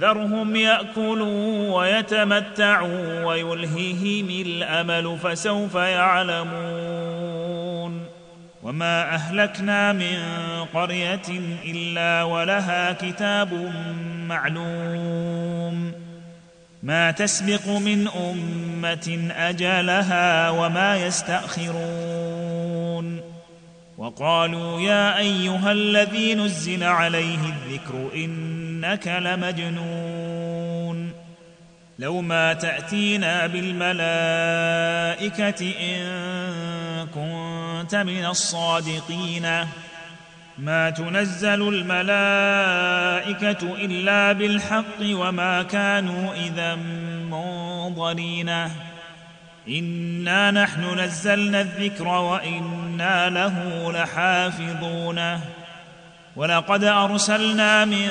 ذرهم ياكلوا ويتمتعوا ويلههم الامل فسوف يعلمون وما اهلكنا من قريه الا ولها كتاب معلوم ما تسبق من امه اجلها وما يستاخرون وقالوا يا ايها الذي نزل عليه الذكر إنك لمجنون. لو ما تأتينا بالملائكة إن كنت من الصادقين. ما تنزل الملائكة إلا بالحق وما كانوا إذا منظرين. إنا نحن نزلنا الذكر وإنا له لحافظون. ولقد أرسلنا من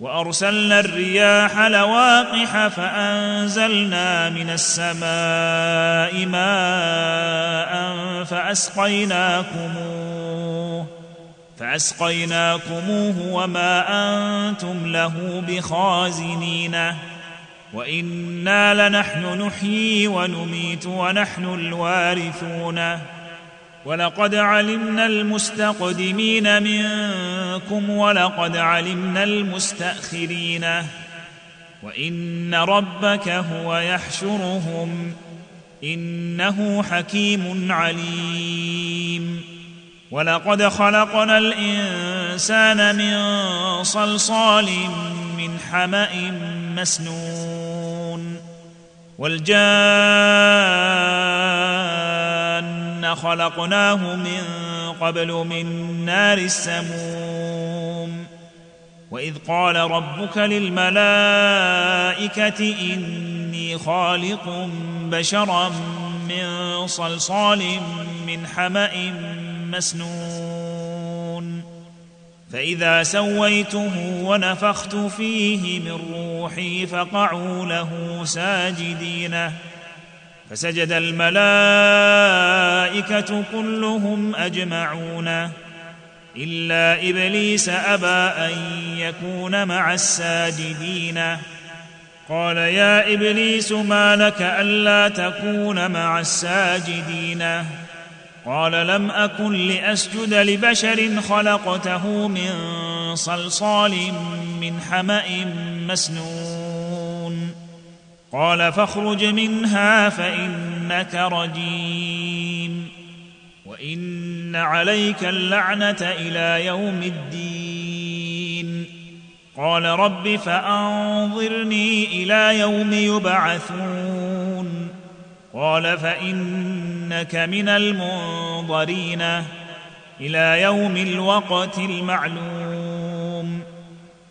وأرسلنا الرياح لواقح فأنزلنا من السماء ماء فأسقيناكموه فأسقيناكموه وما أنتم له بخازنين وإنا لنحن نحيي ونميت ونحن الوارثون ولقد علمنا المستقدمين منكم ولقد علمنا المستأخرين. وإن ربك هو يحشرهم إنه حكيم عليم. ولقد خلقنا الإنسان من صلصال من حمأ مسنون. والجان خلقناه من قبل من نار السموم. وإذ قال ربك للملائكة إني خالق بشرا من صلصال من حمأ مسنون. فإذا سويته ونفخت فيه من روحي فقعوا له ساجدين. فسجد الملائكة كلهم أجمعون إلا إبليس أبى أن يكون مع الساجدين. قال يا إبليس ما لك ألا تكون مع الساجدين؟ قال لم أكن لأسجد لبشر خلقته من صلصال من حمأ مسنون. قال فاخرج منها فإنك رجيم وإن عليك اللعنة إلى يوم الدين. قال رب فأنظرني إلى يوم يبعثون. قال فإنك من المنظرين إلى يوم الوقت المعلوم.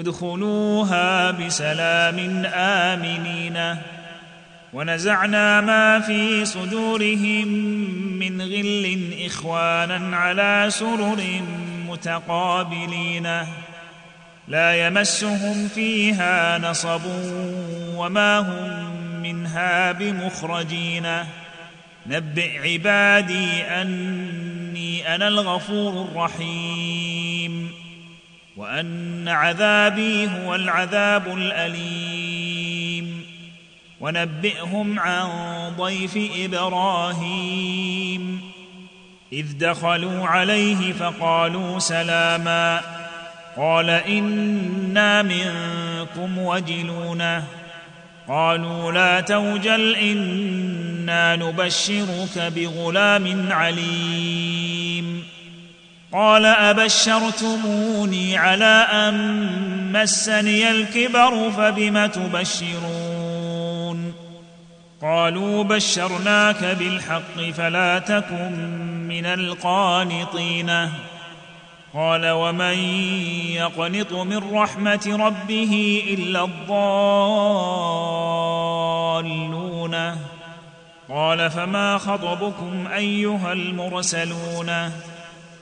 ادخلوها بسلام آمنين. ونزعنا ما في صدورهم من غل إخوانا على سرر متقابلين. لا يمسهم فيها نصب وما هم منها بمخرجين. نبئ عبادي أني أنا الغفور الرحيم. وأن عذابي هو العذاب الأليم. ونبئهم عن ضيف إبراهيم. إذ دخلوا عليه فقالوا سلاما. قال إنا منكم وجلون قالوا لا توجل إنا نبشرك بغلام عليم. قال أبشرتموني على أن مسني الكبر فبم تبشرون؟ قالوا بشرناك بالحق فلا تكن من القانطين. قال ومن يقنط من رحمة ربه إلا الضالون؟ قال فما خطبكم أيها المرسلون؟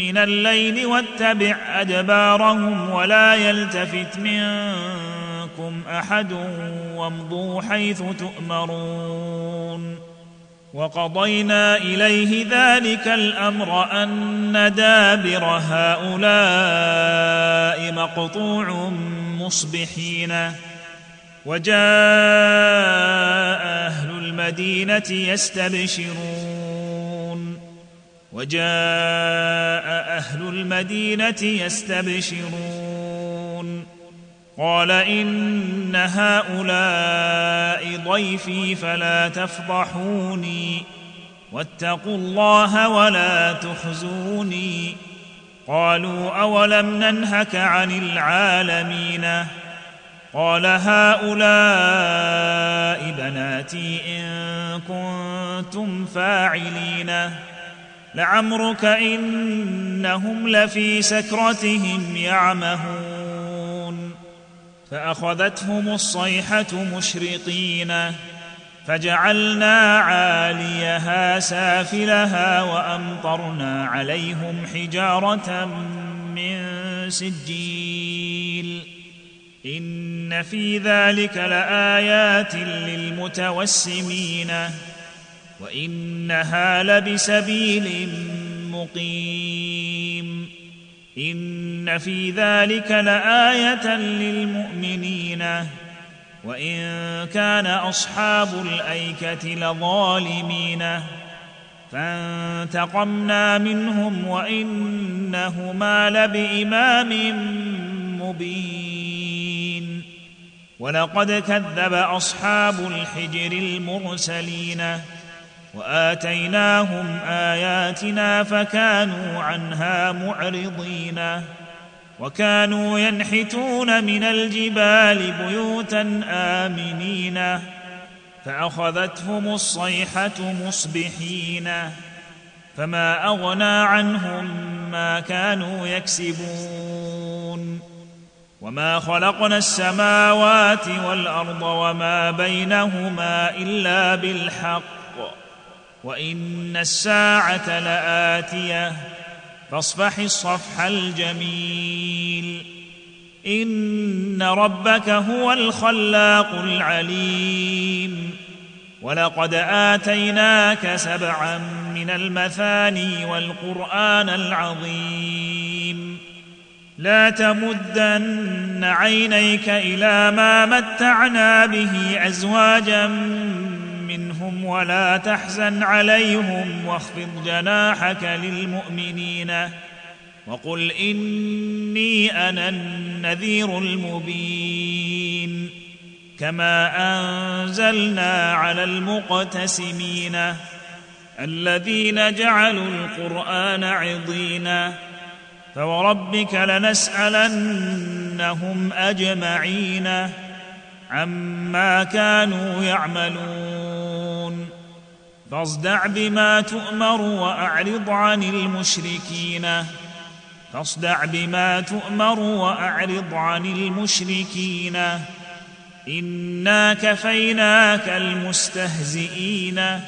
من الليل واتبع أدبارهم ولا يلتفت منكم أحد وامضوا حيث تؤمرون. وقضينا إليه ذلك الأمر أن دابر هؤلاء مقطوع مصبحين. وجاء أهل المدينة يستبشرون. وجاء أهل المدينة يستبشرون. قال إن هؤلاء ضيفي فلا تفضحوني. واتقوا الله ولا تخزوني. قالوا أولم ننهك عن العالمين؟ قال هؤلاء بناتي إن كنتم فاعلين. لعمرك إنهم لفي سكرتهم يعمهون. فأخذتهم الصيحة مشرقين فجعلنا عاليها سافلها وأمطرنا عليهم حجارة من سجيل. إن في ذلك لآيات للمتوسمين. وإنها لبسبيل مقيم. إن في ذلك لآية للمؤمنين. وإن كان أصحاب الأيكة لظالمين. فانتقمنا منهم وإنهما لبإمام مبين. ولقد كذب أصحاب الحجر المرسلين. وآتيناهم آياتنا فكانوا عنها معرضين. وكانوا ينحتون من الجبال بيوتا آمنين. فأخذتهم الصيحة مصبحين. فما أغنى عنهم ما كانوا يكسبون. وما خلقنا السماوات والأرض وما بينهما إلا بالحق. وإن الساعة لآتية فاصفح الصفح الجميل. إن ربك هو الخلاق العليم. ولقد آتيناك سبعا من المثاني والقرآن العظيم. لا تمدن عينيك إلى ما متعنا به أزواجا منهم ولا تحزن عليهم واخفض جناحك للمؤمنين وقل إني أنا النذير المبين كما أنزلنا على المقتسمين الذين جعلوا القرآن عضينا فوربك لنسألنهم أجمعين عما كانوا يعملون فاصدع بما تؤمر واعرض عن المشركين فاصدع بما تؤمر واعرض عن المشركين انا كفيناك المستهزئين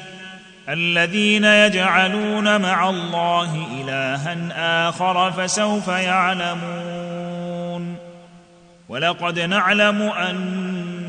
الذين يجعلون مع الله الها اخر فسوف يعلمون ولقد نعلم